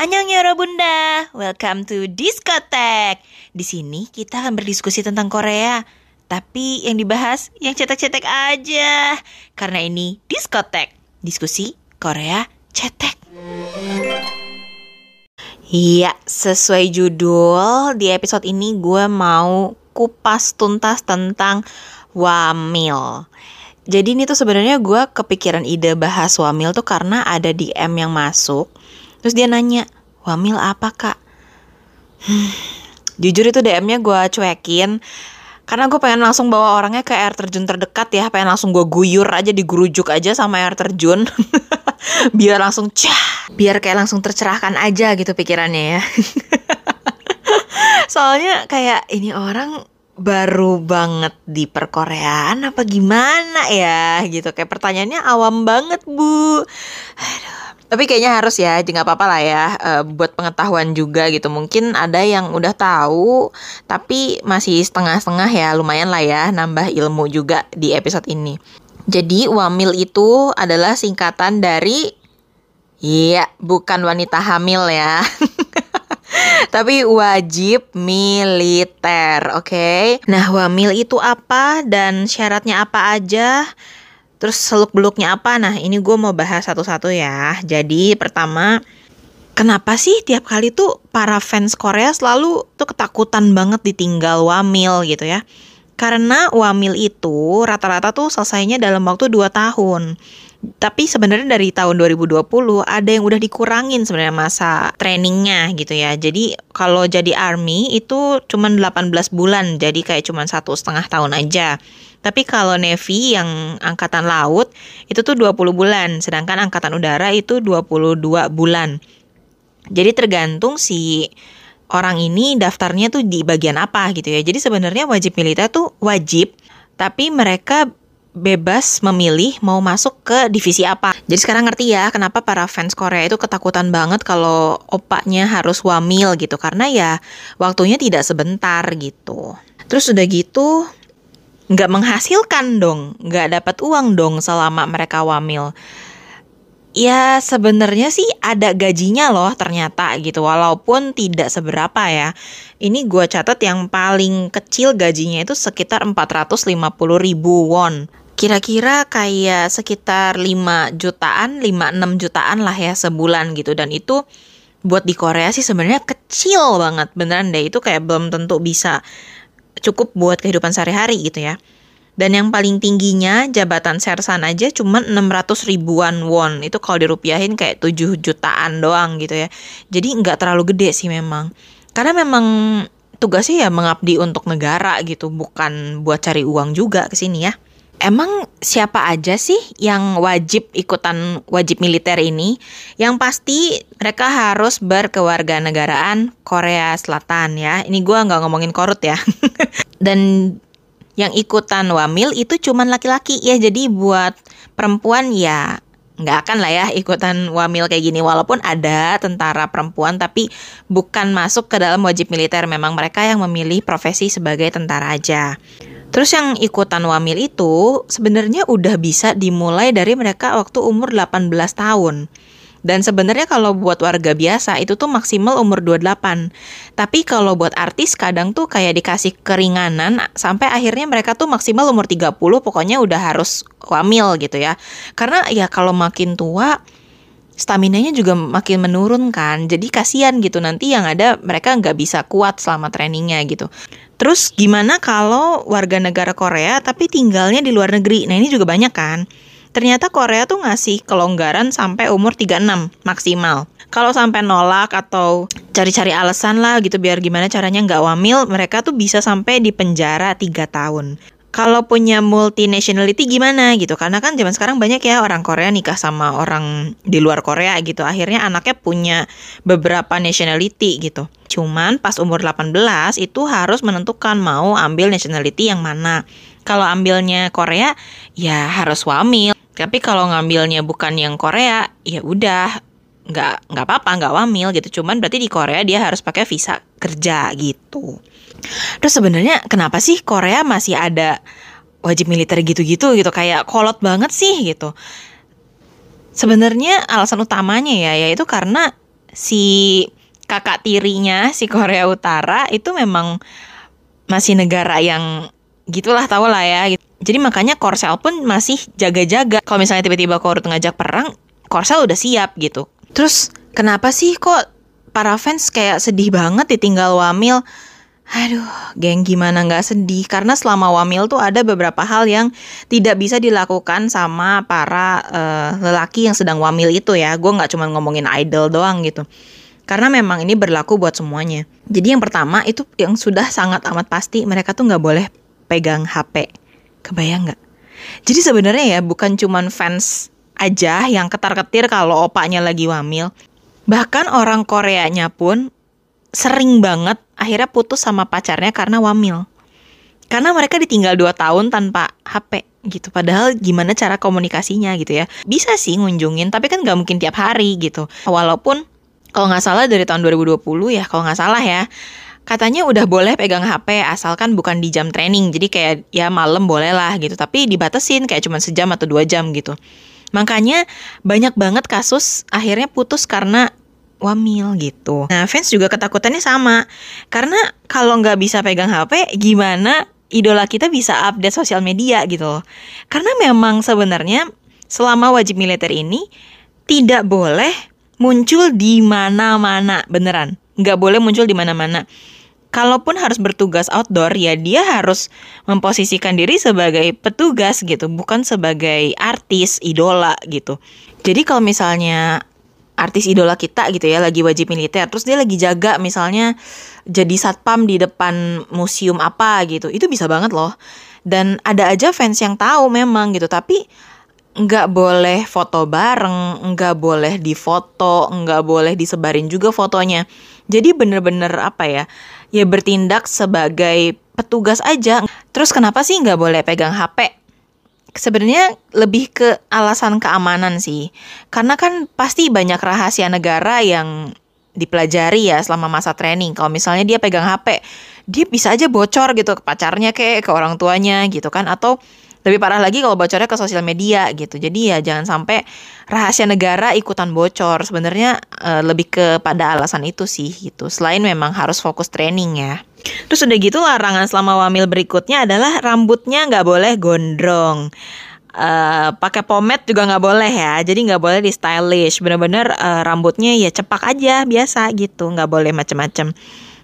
Annyeong Yoro Bunda, welcome to Diskotek. Di sini kita akan berdiskusi tentang Korea. Tapi yang dibahas yang cetek-cetek aja. Karena ini Diskotek, diskusi Korea cetek. Iya, sesuai judul, di episode ini gue mau kupas tuntas tentang wamil. Jadi ini tuh sebenarnya gue kepikiran ide bahas wamil tuh karena ada DM yang masuk Terus dia nanya, wamil apa kak? Hmm, jujur itu DM-nya gue cuekin. Karena gue pengen langsung bawa orangnya ke air terjun terdekat ya pengen langsung gue guyur aja digurujuk aja sama air terjun. Biar langsung cah biar kayak langsung tercerahkan aja gitu pikirannya ya. Soalnya kayak ini orang baru banget di perkoreaan apa gimana ya? Gitu kayak pertanyaannya awam banget bu. Aduh tapi kayaknya harus ya, jadi nggak apa-apa lah ya, uh, buat pengetahuan juga gitu. Mungkin ada yang udah tahu, tapi masih setengah-setengah ya, lumayan lah ya, nambah ilmu juga di episode ini. Jadi wamil itu adalah singkatan dari, iya, bukan wanita hamil ya. tapi wajib militer, oke? Okay? Nah, wamil itu apa dan syaratnya apa aja? Terus seluk beluknya apa? Nah ini gue mau bahas satu-satu ya. Jadi pertama, kenapa sih tiap kali tuh para fans Korea selalu tuh ketakutan banget ditinggal wamil gitu ya? Karena wamil itu rata-rata tuh selesainya dalam waktu 2 tahun. Tapi sebenarnya dari tahun 2020 ada yang udah dikurangin sebenarnya masa trainingnya gitu ya. Jadi kalau jadi army itu cuma 18 bulan, jadi kayak cuma satu setengah tahun aja. Tapi kalau Navy yang angkatan laut itu tuh 20 bulan, sedangkan angkatan udara itu 22 bulan. Jadi tergantung si orang ini daftarnya tuh di bagian apa gitu ya. Jadi sebenarnya wajib militer tuh wajib, tapi mereka bebas memilih mau masuk ke divisi apa. Jadi sekarang ngerti ya kenapa para fans Korea itu ketakutan banget kalau opaknya harus wamil gitu karena ya waktunya tidak sebentar gitu. Terus udah gitu nggak menghasilkan dong, nggak dapat uang dong selama mereka wamil. Ya sebenarnya sih ada gajinya loh ternyata gitu walaupun tidak seberapa ya. Ini gue catat yang paling kecil gajinya itu sekitar 450 ribu won. Kira-kira kayak sekitar 5 jutaan, 5-6 jutaan lah ya sebulan gitu dan itu buat di Korea sih sebenarnya kecil banget beneran deh itu kayak belum tentu bisa cukup buat kehidupan sehari-hari gitu ya. Dan yang paling tingginya jabatan sersan aja cuma 600 ribuan won. Itu kalau dirupiahin kayak 7 jutaan doang gitu ya. Jadi nggak terlalu gede sih memang. Karena memang tugasnya ya mengabdi untuk negara gitu, bukan buat cari uang juga ke sini ya. Emang siapa aja sih yang wajib ikutan wajib militer ini? Yang pasti mereka harus berkewarganegaraan Korea Selatan ya. Ini gue nggak ngomongin korut ya. Dan yang ikutan wamil itu cuman laki-laki ya. Jadi buat perempuan ya nggak akan lah ya ikutan wamil kayak gini walaupun ada tentara perempuan tapi bukan masuk ke dalam wajib militer memang mereka yang memilih profesi sebagai tentara aja. Terus yang ikutan wamil itu sebenarnya udah bisa dimulai dari mereka waktu umur 18 tahun. Dan sebenarnya kalau buat warga biasa itu tuh maksimal umur 28. Tapi kalau buat artis kadang tuh kayak dikasih keringanan sampai akhirnya mereka tuh maksimal umur 30 pokoknya udah harus wamil gitu ya. Karena ya kalau makin tua staminanya juga makin menurun kan. Jadi kasihan gitu nanti yang ada mereka nggak bisa kuat selama trainingnya gitu. Terus gimana kalau warga negara Korea tapi tinggalnya di luar negeri? Nah ini juga banyak kan. Ternyata Korea tuh ngasih kelonggaran sampai umur 36 maksimal. Kalau sampai nolak atau cari-cari alasan lah gitu biar gimana caranya nggak wamil, mereka tuh bisa sampai di penjara 3 tahun kalau punya multinationality gimana gitu? Karena kan zaman sekarang banyak ya orang Korea nikah sama orang di luar Korea gitu. Akhirnya anaknya punya beberapa nationality gitu. Cuman pas umur 18 itu harus menentukan mau ambil nationality yang mana. Kalau ambilnya Korea ya harus wamil tapi kalau ngambilnya bukan yang Korea ya udah nggak nggak apa-apa nggak wamil gitu. Cuman berarti di Korea dia harus pakai visa kerja gitu Terus sebenarnya kenapa sih Korea masih ada wajib militer gitu-gitu gitu kayak kolot banget sih gitu. Sebenarnya alasan utamanya ya yaitu karena si kakak tirinya si Korea Utara itu memang masih negara yang gitulah tau lah ya. Jadi makanya Korsel pun masih jaga-jaga. Kalau misalnya tiba-tiba Korut ngajak perang, Korsel udah siap gitu. Terus kenapa sih kok para fans kayak sedih banget ditinggal Wamil? Aduh, geng gimana nggak sedih? Karena selama wamil tuh ada beberapa hal yang tidak bisa dilakukan sama para uh, lelaki yang sedang wamil itu ya. Gue nggak cuma ngomongin idol doang gitu. Karena memang ini berlaku buat semuanya. Jadi yang pertama itu yang sudah sangat amat pasti mereka tuh nggak boleh pegang HP. Kebayang nggak? Jadi sebenarnya ya bukan cuma fans aja yang ketar-ketir kalau opanya lagi wamil. Bahkan orang Koreanya pun sering banget akhirnya putus sama pacarnya karena wamil. Karena mereka ditinggal 2 tahun tanpa HP gitu. Padahal gimana cara komunikasinya gitu ya. Bisa sih ngunjungin, tapi kan gak mungkin tiap hari gitu. Walaupun kalau nggak salah dari tahun 2020 ya, kalau nggak salah ya, katanya udah boleh pegang HP asalkan bukan di jam training. Jadi kayak ya malam boleh lah gitu. Tapi dibatasin kayak cuma sejam atau dua jam gitu. Makanya banyak banget kasus akhirnya putus karena wamil gitu. Nah fans juga ketakutannya sama karena kalau nggak bisa pegang HP gimana idola kita bisa update sosial media gitu Karena memang sebenarnya selama wajib militer ini tidak boleh muncul di mana-mana beneran nggak boleh muncul di mana-mana. Kalaupun harus bertugas outdoor ya dia harus memposisikan diri sebagai petugas gitu, bukan sebagai artis idola gitu. Jadi kalau misalnya artis idola kita gitu ya lagi wajib militer terus dia lagi jaga misalnya jadi satpam di depan museum apa gitu. Itu bisa banget loh. Dan ada aja fans yang tahu memang gitu tapi nggak boleh foto bareng nggak boleh difoto nggak boleh disebarin juga fotonya. Jadi bener-bener apa ya ya bertindak sebagai petugas aja. Terus kenapa sih nggak boleh pegang HP sebenarnya lebih ke alasan keamanan sih. Karena kan pasti banyak rahasia negara yang dipelajari ya selama masa training. Kalau misalnya dia pegang HP, dia bisa aja bocor gitu ke pacarnya kayak ke orang tuanya gitu kan atau lebih parah lagi kalau bocornya ke sosial media gitu. Jadi ya jangan sampai rahasia negara ikutan bocor. Sebenarnya e, lebih kepada alasan itu sih gitu. Selain memang harus fokus training ya. Terus udah gitu larangan selama wamil berikutnya adalah rambutnya nggak boleh gondrong. Uh, pakai pomade juga nggak boleh ya jadi nggak boleh di stylish. Bener-bener uh, rambutnya ya cepak aja biasa gitu nggak boleh macem-macem.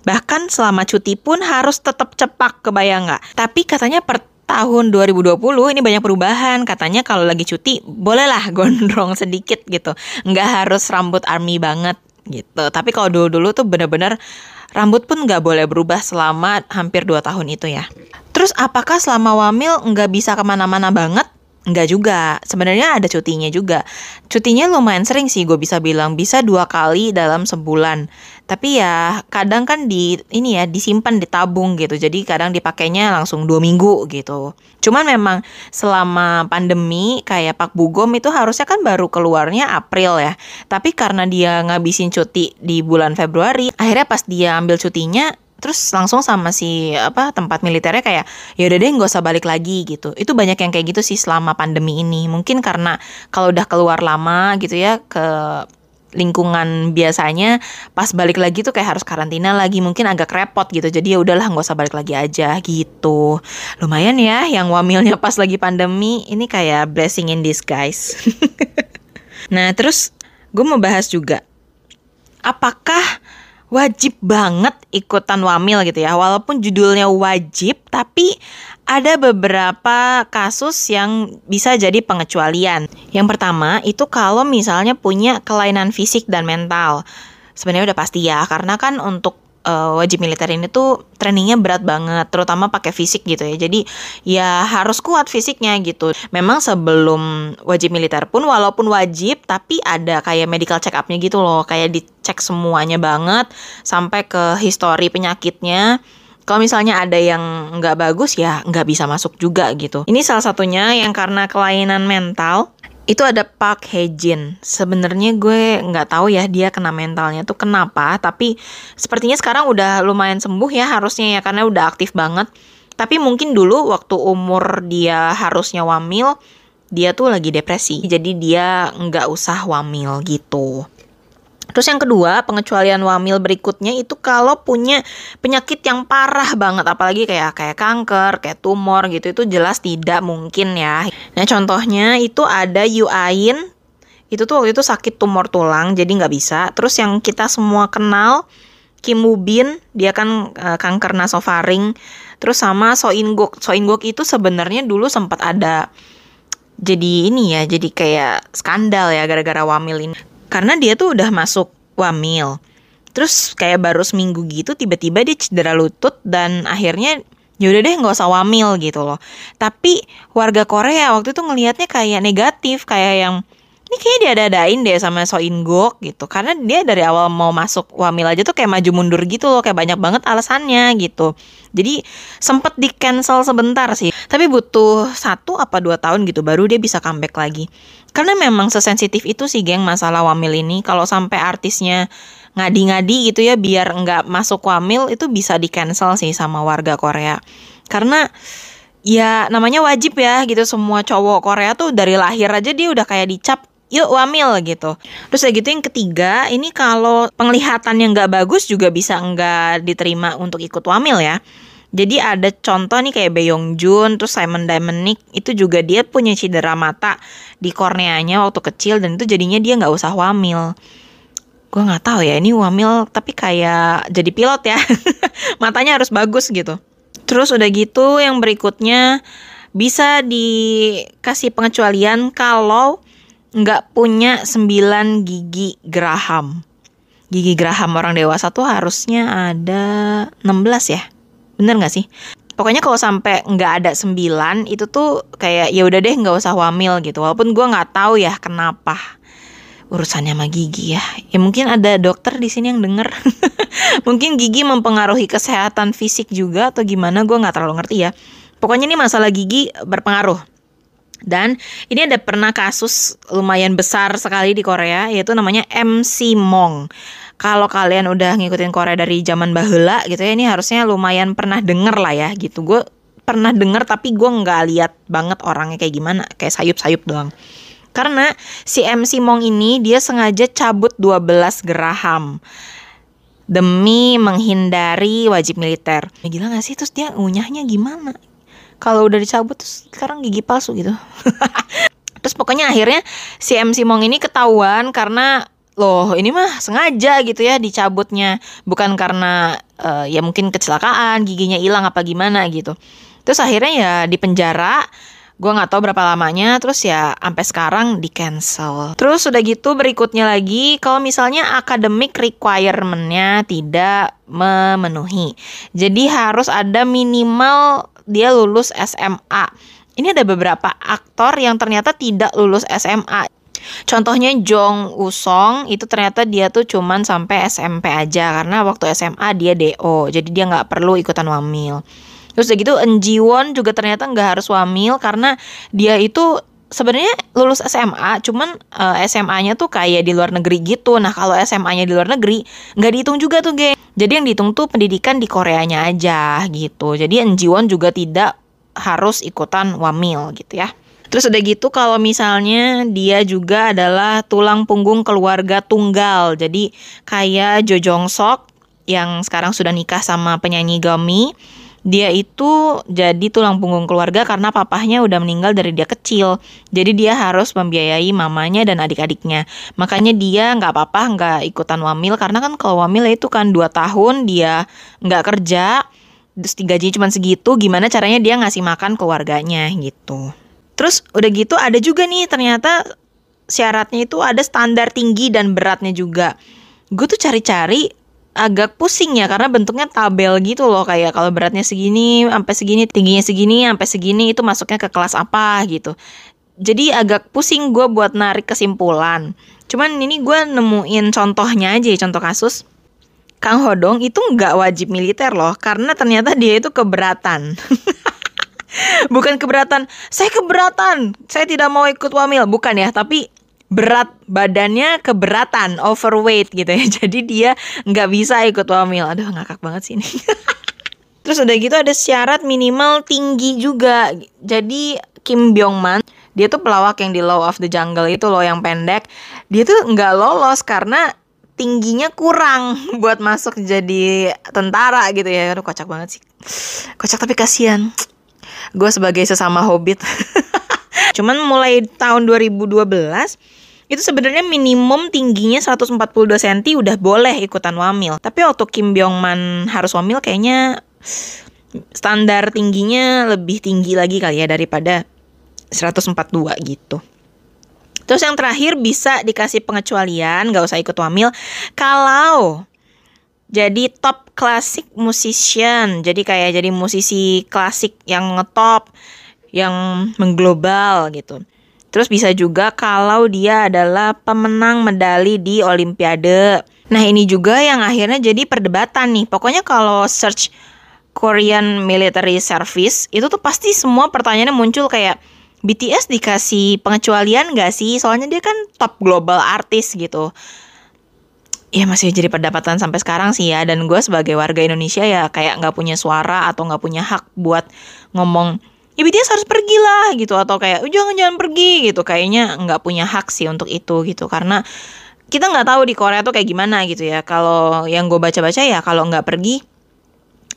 Bahkan selama cuti pun harus tetap cepak kebayang nggak? Tapi katanya per tahun 2020 ini banyak perubahan. Katanya kalau lagi cuti bolehlah gondrong sedikit gitu. Nggak harus rambut army banget gitu. Tapi kalau dulu-dulu tuh bener-bener rambut pun nggak boleh berubah selama hampir 2 tahun itu ya. Terus apakah selama wamil nggak bisa ke mana-mana banget? Enggak juga, sebenarnya ada cutinya juga. Cutinya lumayan sering sih gue bisa bilang, bisa dua kali dalam sebulan. Tapi ya kadang kan di ini ya disimpan ditabung gitu, jadi kadang dipakainya langsung dua minggu gitu. Cuman memang selama pandemi kayak Pak Bugom itu harusnya kan baru keluarnya April ya. Tapi karena dia ngabisin cuti di bulan Februari, akhirnya pas dia ambil cutinya terus langsung sama si apa tempat militernya kayak ya udah deh nggak usah balik lagi gitu itu banyak yang kayak gitu sih selama pandemi ini mungkin karena kalau udah keluar lama gitu ya ke lingkungan biasanya pas balik lagi tuh kayak harus karantina lagi mungkin agak repot gitu. Jadi ya udahlah nggak usah balik lagi aja gitu. Lumayan ya yang wamilnya pas lagi pandemi. Ini kayak blessing in disguise. Nah terus gue mau bahas juga apakah wajib banget ikutan wamil gitu ya. Walaupun judulnya wajib, tapi ada beberapa kasus yang bisa jadi pengecualian. Yang pertama itu kalau misalnya punya kelainan fisik dan mental. Sebenarnya udah pasti ya, karena kan untuk uh, wajib militer ini tuh trainingnya berat banget, terutama pakai fisik gitu ya. Jadi ya harus kuat fisiknya gitu. Memang sebelum wajib militer pun walaupun wajib, tapi ada kayak medical check upnya gitu loh, kayak dicek semuanya banget sampai ke histori penyakitnya. Kalau misalnya ada yang nggak bagus ya nggak bisa masuk juga gitu. Ini salah satunya yang karena kelainan mental itu ada Park Hejin. Sebenarnya gue nggak tahu ya dia kena mentalnya tuh kenapa, tapi sepertinya sekarang udah lumayan sembuh ya harusnya ya karena udah aktif banget. Tapi mungkin dulu waktu umur dia harusnya wamil, dia tuh lagi depresi. Jadi dia nggak usah wamil gitu. Terus yang kedua, pengecualian wamil berikutnya itu kalau punya penyakit yang parah banget, apalagi kayak kayak kanker, kayak tumor gitu, itu jelas tidak mungkin ya. Nah contohnya itu ada Yuain, itu tuh waktu itu sakit tumor tulang, jadi nggak bisa. Terus yang kita semua kenal, Kim Woo Bin, dia kan uh, kanker nasofaring. Terus sama So In Guk. So In Guk itu sebenarnya dulu sempat ada jadi ini ya, jadi kayak skandal ya gara-gara wamil ini karena dia tuh udah masuk wamil. Terus kayak baru seminggu gitu tiba-tiba dia cedera lutut dan akhirnya yaudah deh nggak usah wamil gitu loh. Tapi warga Korea waktu itu ngelihatnya kayak negatif, kayak yang ini kayaknya dia ada-adain deh sama So In Gok gitu. Karena dia dari awal mau masuk wamil aja tuh kayak maju mundur gitu loh, kayak banyak banget alasannya gitu. Jadi sempet di cancel sebentar sih. Tapi butuh satu apa dua tahun gitu baru dia bisa comeback lagi. Karena memang sesensitif itu sih geng masalah wamil ini. Kalau sampai artisnya ngadi-ngadi gitu ya biar nggak masuk wamil itu bisa di cancel sih sama warga Korea. Karena ya namanya wajib ya gitu semua cowok Korea tuh dari lahir aja dia udah kayak dicap yuk wamil gitu. Terus kayak gitu yang ketiga, ini kalau penglihatan yang nggak bagus juga bisa nggak diterima untuk ikut wamil ya. Jadi ada contoh nih kayak Baeyong Jun, terus Simon Nick itu juga dia punya cedera mata di korneanya waktu kecil dan itu jadinya dia nggak usah wamil. Gue nggak tahu ya ini wamil tapi kayak jadi pilot ya, matanya harus bagus gitu. Terus udah gitu yang berikutnya bisa dikasih pengecualian kalau nggak punya 9 gigi geraham. Gigi geraham orang dewasa tuh harusnya ada 16 ya Bener gak sih? Pokoknya kalau sampai nggak ada sembilan itu tuh kayak ya udah deh nggak usah wamil gitu. Walaupun gue nggak tahu ya kenapa urusannya sama gigi ya. Ya mungkin ada dokter di sini yang denger. mungkin gigi mempengaruhi kesehatan fisik juga atau gimana gue nggak terlalu ngerti ya. Pokoknya ini masalah gigi berpengaruh. Dan ini ada pernah kasus lumayan besar sekali di Korea yaitu namanya MC Mong kalau kalian udah ngikutin Korea dari zaman bahula gitu ya ini harusnya lumayan pernah denger lah ya gitu gue pernah denger tapi gue nggak lihat banget orangnya kayak gimana kayak sayup-sayup doang karena si MC Mong ini dia sengaja cabut 12 geraham demi menghindari wajib militer. Gila gak sih? Terus dia ngunyahnya gimana? Kalau udah dicabut terus sekarang gigi palsu gitu. terus pokoknya akhirnya si MC Mong ini ketahuan karena loh ini mah sengaja gitu ya dicabutnya. Bukan karena uh, ya mungkin kecelakaan giginya hilang apa gimana gitu. Terus akhirnya ya di penjara gue nggak tahu berapa lamanya terus ya sampai sekarang di cancel terus udah gitu berikutnya lagi kalau misalnya academic requirementnya tidak memenuhi jadi harus ada minimal dia lulus SMA ini ada beberapa aktor yang ternyata tidak lulus SMA Contohnya Jong Usong itu ternyata dia tuh cuman sampai SMP aja karena waktu SMA dia DO, jadi dia nggak perlu ikutan wamil. Terus udah gitu Won juga ternyata nggak harus wamil karena dia itu sebenarnya lulus SMA, cuman uh, eh, SMA-nya tuh kayak di luar negeri gitu. Nah kalau SMA-nya di luar negeri nggak dihitung juga tuh geng. Jadi yang dihitung tuh pendidikan di Koreanya aja gitu. Jadi Won juga tidak harus ikutan wamil gitu ya. Terus udah gitu kalau misalnya dia juga adalah tulang punggung keluarga tunggal. Jadi kayak Jo Jong Sok yang sekarang sudah nikah sama penyanyi Gami. Dia itu jadi tulang punggung keluarga karena papahnya udah meninggal dari dia kecil. Jadi dia harus membiayai mamanya dan adik-adiknya. Makanya dia nggak apa-apa nggak ikutan wamil karena kan kalau wamil itu kan dua tahun dia nggak kerja terus gajinya cuma segitu gimana caranya dia ngasih makan keluarganya gitu. Terus udah gitu ada juga nih ternyata syaratnya itu ada standar tinggi dan beratnya juga. Gue tuh cari-cari agak pusing ya karena bentuknya tabel gitu loh kayak kalau beratnya segini sampai segini tingginya segini sampai segini itu masuknya ke kelas apa gitu. Jadi agak pusing gue buat narik kesimpulan. Cuman ini gue nemuin contohnya aja contoh kasus. Kang Hodong itu nggak wajib militer loh karena ternyata dia itu keberatan. Bukan keberatan saya keberatan saya tidak mau ikut wamil. Bukan ya tapi berat badannya keberatan overweight gitu ya jadi dia nggak bisa ikut wamil aduh ngakak banget sih ini terus udah gitu ada syarat minimal tinggi juga jadi Kim Byung Man dia tuh pelawak yang di Law of the Jungle itu loh yang pendek dia tuh nggak lolos karena tingginya kurang buat masuk jadi tentara gitu ya. Aduh kocak banget sih. Kocak tapi kasihan. Gue sebagai sesama hobbit. Cuman mulai tahun 2012 itu sebenarnya minimum tingginya 142 cm udah boleh ikutan wamil. Tapi waktu Kim Byung Man harus wamil kayaknya standar tingginya lebih tinggi lagi kali ya daripada 142 gitu. Terus yang terakhir bisa dikasih pengecualian, gak usah ikut wamil. Kalau jadi top klasik musician, jadi kayak jadi musisi klasik yang ngetop, yang mengglobal gitu. Terus bisa juga kalau dia adalah pemenang medali di Olimpiade. Nah ini juga yang akhirnya jadi perdebatan nih. Pokoknya kalau search Korean Military Service itu tuh pasti semua pertanyaannya muncul kayak BTS dikasih pengecualian gak sih? Soalnya dia kan top global artis gitu. Ya masih jadi perdebatan sampai sekarang sih ya. Dan gue sebagai warga Indonesia ya kayak nggak punya suara atau nggak punya hak buat ngomong ya BTS harus pergi lah gitu atau kayak jangan jangan pergi gitu. Kayaknya nggak punya hak sih untuk itu gitu karena kita nggak tahu di Korea tuh kayak gimana gitu ya. Kalau yang gue baca-baca ya kalau nggak pergi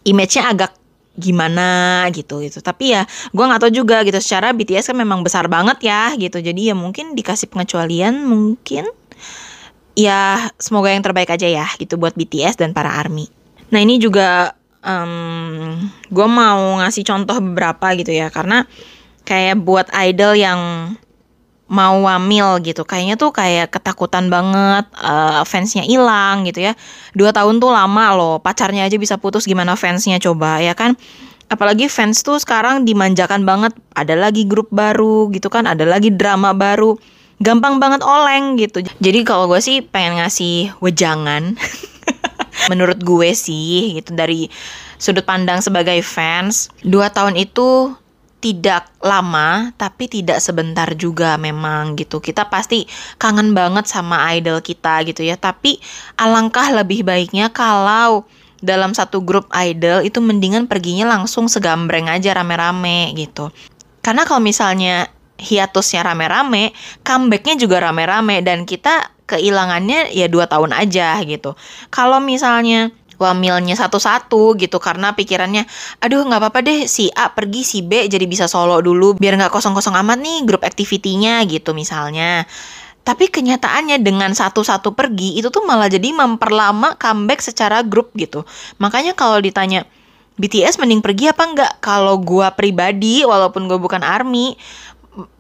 image-nya agak gimana gitu gitu. Tapi ya gue nggak tahu juga gitu. Secara BTS kan memang besar banget ya gitu. Jadi ya mungkin dikasih pengecualian mungkin ya semoga yang terbaik aja ya gitu buat BTS dan para ARMY. Nah ini juga um, gue mau ngasih contoh beberapa gitu ya karena kayak buat idol yang mau wamil gitu kayaknya tuh kayak ketakutan banget uh, fansnya hilang gitu ya. Dua tahun tuh lama loh pacarnya aja bisa putus gimana fansnya coba ya kan? Apalagi fans tuh sekarang dimanjakan banget ada lagi grup baru gitu kan ada lagi drama baru. Gampang banget oleng gitu. Jadi kalau gue sih pengen ngasih wejangan menurut gue sih gitu dari sudut pandang sebagai fans dua tahun itu tidak lama tapi tidak sebentar juga memang gitu. Kita pasti kangen banget sama idol kita gitu ya. Tapi alangkah lebih baiknya kalau dalam satu grup idol itu mendingan perginya langsung segambreng aja rame-rame gitu. Karena kalau misalnya hiatusnya rame-rame, comebacknya juga rame-rame dan kita kehilangannya ya dua tahun aja gitu. Kalau misalnya wamilnya satu-satu gitu karena pikirannya aduh nggak apa-apa deh si A pergi si B jadi bisa solo dulu biar nggak kosong-kosong amat nih grup activity-nya gitu misalnya. Tapi kenyataannya dengan satu-satu pergi itu tuh malah jadi memperlama comeback secara grup gitu. Makanya kalau ditanya BTS mending pergi apa enggak kalau gua pribadi walaupun gue bukan army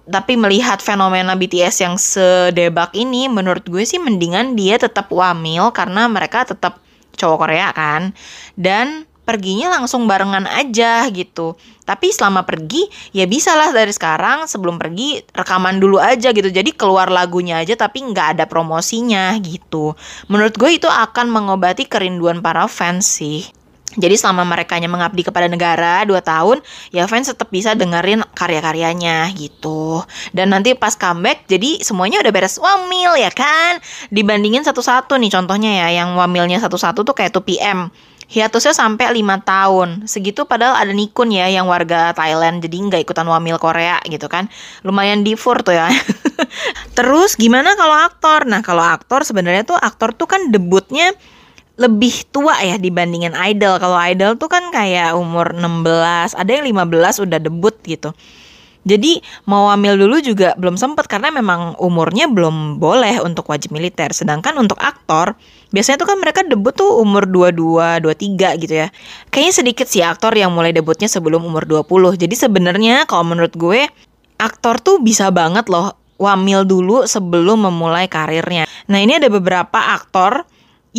tapi melihat fenomena BTS yang sedebak ini menurut gue sih mendingan dia tetap wamil karena mereka tetap cowok Korea kan dan perginya langsung barengan aja gitu. Tapi selama pergi ya bisa lah dari sekarang sebelum pergi rekaman dulu aja gitu. Jadi keluar lagunya aja tapi nggak ada promosinya gitu. Menurut gue itu akan mengobati kerinduan para fans sih. Jadi selama mereka mengabdi kepada negara 2 tahun, ya fans tetap bisa dengerin karya-karyanya gitu. Dan nanti pas comeback, jadi semuanya udah beres wamil ya kan? Dibandingin satu-satu nih contohnya ya, yang wamilnya satu-satu tuh kayak 2PM. Hiatusnya sampai 5 tahun. Segitu padahal ada Nikun ya yang warga Thailand jadi nggak ikutan wamil Korea gitu kan. Lumayan difur tuh ya. Terus gimana kalau aktor? Nah, kalau aktor sebenarnya tuh aktor tuh kan debutnya lebih tua ya dibandingin idol. Kalau idol tuh kan kayak umur 16, ada yang 15 udah debut gitu. Jadi mau hamil dulu juga belum sempet karena memang umurnya belum boleh untuk wajib militer. Sedangkan untuk aktor biasanya tuh kan mereka debut tuh umur 22, 23 gitu ya. Kayaknya sedikit sih aktor yang mulai debutnya sebelum umur 20. Jadi sebenarnya kalau menurut gue aktor tuh bisa banget loh wamil dulu sebelum memulai karirnya. Nah ini ada beberapa aktor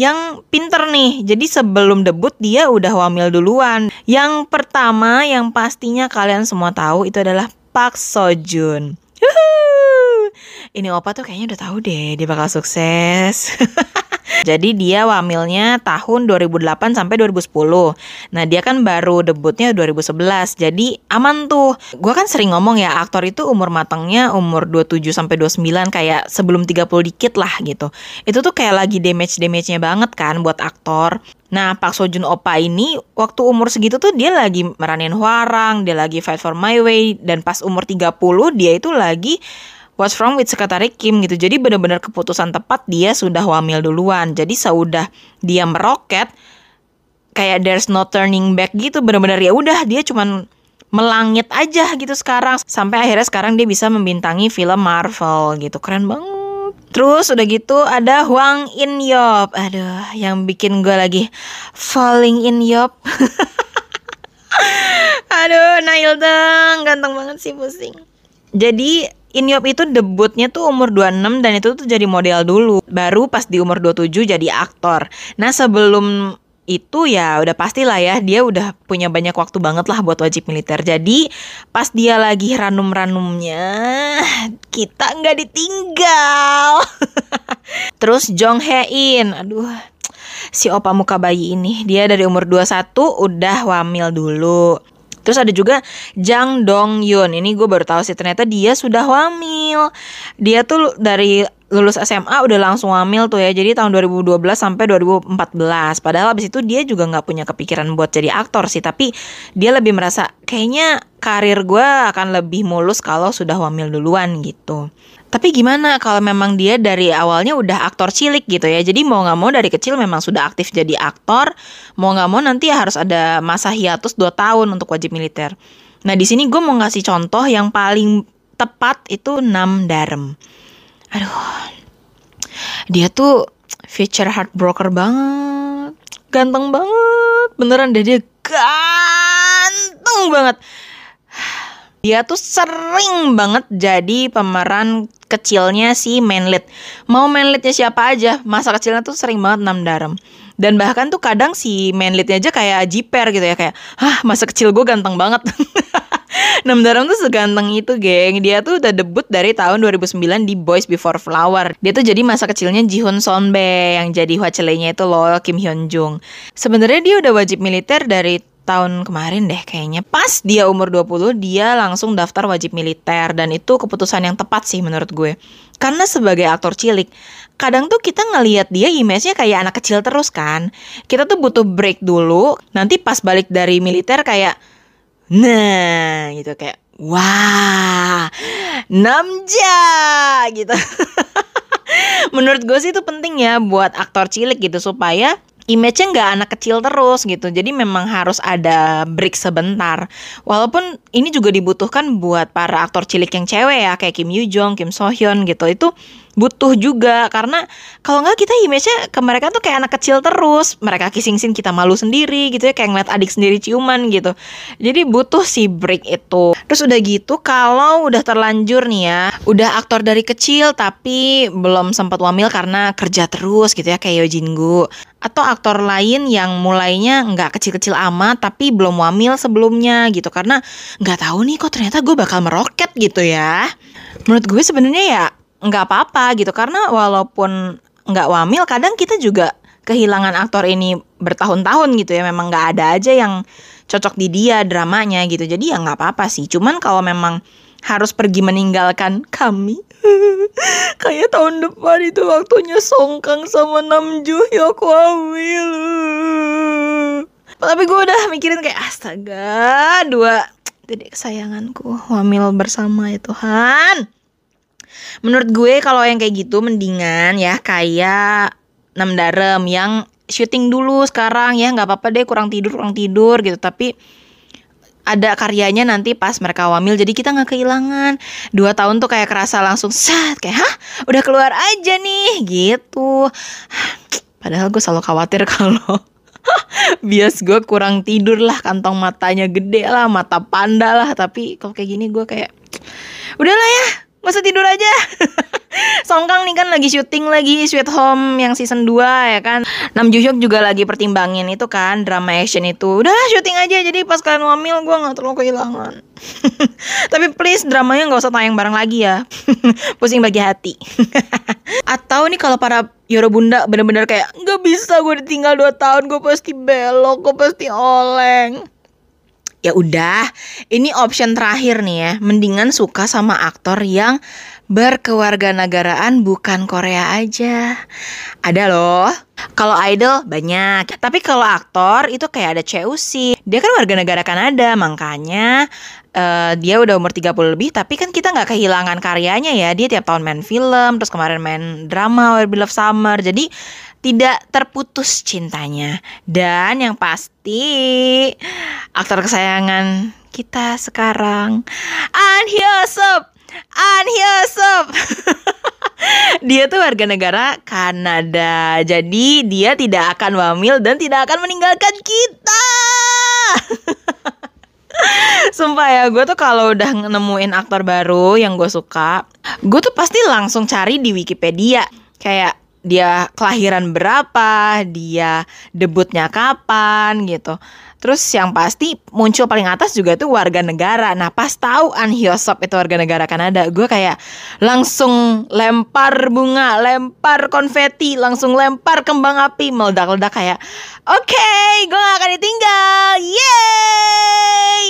yang pinter nih. Jadi sebelum debut dia udah wamil duluan. Yang pertama yang pastinya kalian semua tahu itu adalah Park Sojun. Ini opa tuh kayaknya udah tahu deh dia bakal sukses. Jadi dia wamilnya tahun 2008 sampai 2010. Nah, dia kan baru debutnya 2011. Jadi aman tuh. Gua kan sering ngomong ya, aktor itu umur matangnya umur 27 sampai 29 kayak sebelum 30 dikit lah gitu. Itu tuh kayak lagi damage-damage-nya banget kan buat aktor. Nah, Pak Sojun Opa ini waktu umur segitu tuh dia lagi meranin Hwarang, dia lagi Fight for My Way dan pas umur 30 dia itu lagi what's wrong with Sekretari Kim gitu. Jadi benar-benar keputusan tepat dia sudah wamil duluan. Jadi seudah dia meroket kayak there's no turning back gitu. Benar-benar ya udah dia cuman melangit aja gitu sekarang. Sampai akhirnya sekarang dia bisa membintangi film Marvel gitu. Keren banget. Terus udah gitu ada Huang In Yop Aduh yang bikin gue lagi falling in Yop Aduh Nail dong ganteng banget sih pusing. Jadi In Yop itu debutnya tuh umur 26 dan itu tuh jadi model dulu Baru pas di umur 27 jadi aktor Nah sebelum itu ya udah pastilah ya dia udah punya banyak waktu banget lah buat wajib militer. Jadi pas dia lagi ranum-ranumnya kita nggak ditinggal. Terus Jong Hae In, aduh si opa muka bayi ini dia dari umur 21 udah wamil dulu. Terus ada juga Jang Dong Yun. Ini gue baru tahu sih ternyata dia sudah wamil. Dia tuh dari lulus SMA udah langsung hamil tuh ya jadi tahun 2012 sampai 2014 padahal abis itu dia juga nggak punya kepikiran buat jadi aktor sih tapi dia lebih merasa kayaknya karir gue akan lebih mulus kalau sudah hamil duluan gitu tapi gimana kalau memang dia dari awalnya udah aktor cilik gitu ya? Jadi mau nggak mau dari kecil memang sudah aktif jadi aktor. Mau nggak mau nanti harus ada masa hiatus 2 tahun untuk wajib militer. Nah di sini gue mau ngasih contoh yang paling tepat itu Nam Darem. Aduh. Dia tuh feature heartbroker banget. Ganteng banget. Beneran deh dia ganteng banget dia tuh sering banget jadi pemeran kecilnya si Manlit mau Manlitnya siapa aja masa kecilnya tuh sering banget nam daram dan bahkan tuh kadang si Manlitnya aja kayak jiper gitu ya kayak hah masa kecil gue ganteng banget Nam Daram tuh seganteng itu, geng. Dia tuh udah debut dari tahun 2009 di Boys Before Flower. Dia tuh jadi masa kecilnya Jihun Sonbe yang jadi Hwachelenya itu loh Kim Hyun Jung. Sebenarnya dia udah wajib militer dari tahun kemarin deh kayaknya. Pas dia umur 20, dia langsung daftar wajib militer dan itu keputusan yang tepat sih menurut gue. Karena sebagai aktor cilik, kadang tuh kita ngelihat dia image-nya kayak anak kecil terus kan. Kita tuh butuh break dulu, nanti pas balik dari militer kayak Nah, gitu kayak wah, namja gitu. Menurut gue sih itu penting ya buat aktor cilik gitu supaya image-nya nggak anak kecil terus gitu. Jadi memang harus ada break sebentar. Walaupun ini juga dibutuhkan buat para aktor cilik yang cewek ya kayak Kim Yoo Jong, Kim So Hyun gitu. Itu butuh juga karena kalau nggak kita image-nya ke mereka tuh kayak anak kecil terus. Mereka kissing-sin kita malu sendiri gitu ya kayak ngeliat adik sendiri ciuman gitu. Jadi butuh si break itu. Terus udah gitu kalau udah terlanjur nih ya udah aktor dari kecil tapi belum sempat wamil karena kerja terus gitu ya kayak Yojingu atau aktor lain yang mulainya nggak kecil-kecil amat tapi belum wamil sebelumnya gitu. Karena nggak tahu nih kok ternyata gue bakal meroket gitu ya. Menurut gue sebenarnya ya nggak apa-apa gitu. Karena walaupun nggak wamil kadang kita juga kehilangan aktor ini bertahun-tahun gitu ya. Memang nggak ada aja yang cocok di dia dramanya gitu. Jadi ya nggak apa-apa sih. Cuman kalau memang harus pergi meninggalkan kami kayak tahun depan itu waktunya Songkang sama Namju ya aku hamil tapi gue udah mikirin kayak astaga dua dedek kesayanganku hamil bersama ya Tuhan menurut gue kalau yang kayak gitu mendingan ya kayak enam darem yang syuting dulu sekarang ya nggak apa-apa deh kurang tidur kurang tidur gitu. Tapi ada karyanya nanti pas mereka wamil jadi kita nggak kehilangan. Dua tahun tuh kayak kerasa langsung set kayak hah? Udah keluar aja nih gitu. Padahal gue selalu khawatir kalau bias gue kurang tidur lah kantong matanya gede lah mata panda lah. Tapi kalau kayak gini gue kayak udahlah ya Usah tidur aja. Songkang nih kan lagi syuting lagi Sweet Home yang season 2 ya kan? Nam Joo Hyuk juga lagi pertimbangin itu kan Drama action itu. Udah syuting aja. Jadi pas kalian wamil gue gak terlalu kehilangan. Tapi please dramanya gak usah tayang bareng lagi ya. Pusing bagi hati. Atau nih kalau para Yoro Bunda bener-bener kayak Gak bisa gue ditinggal 2 tahun Gue pasti belok Gue pasti oleng ya udah ini option terakhir nih ya. Mendingan suka sama aktor yang berkewarganegaraan bukan Korea aja. Ada loh. Kalau idol banyak. Tapi kalau aktor itu kayak ada Cheusi. Dia kan warga negara Kanada makanya uh, dia udah umur 30 lebih tapi kan kita nggak kehilangan karyanya ya. Dia tiap tahun main film, terus kemarin main drama Where We Love Summer. Jadi tidak terputus cintanya. Dan yang pasti aktor kesayangan kita sekarang An Hyosop. An Hyosop. dia tuh warga negara Kanada. Jadi dia tidak akan wamil dan tidak akan meninggalkan kita. Sumpah ya, gue tuh kalau udah nemuin aktor baru yang gue suka, gue tuh pasti langsung cari di Wikipedia. Kayak dia kelahiran berapa, dia debutnya kapan gitu. Terus yang pasti muncul paling atas juga tuh warga negara. Nah pas tahu An Hyosop itu warga negara Kanada, gue kayak langsung lempar bunga, lempar konfeti, langsung lempar kembang api, meledak-ledak kayak, oke, okay, gue gak akan ditinggal, yeay!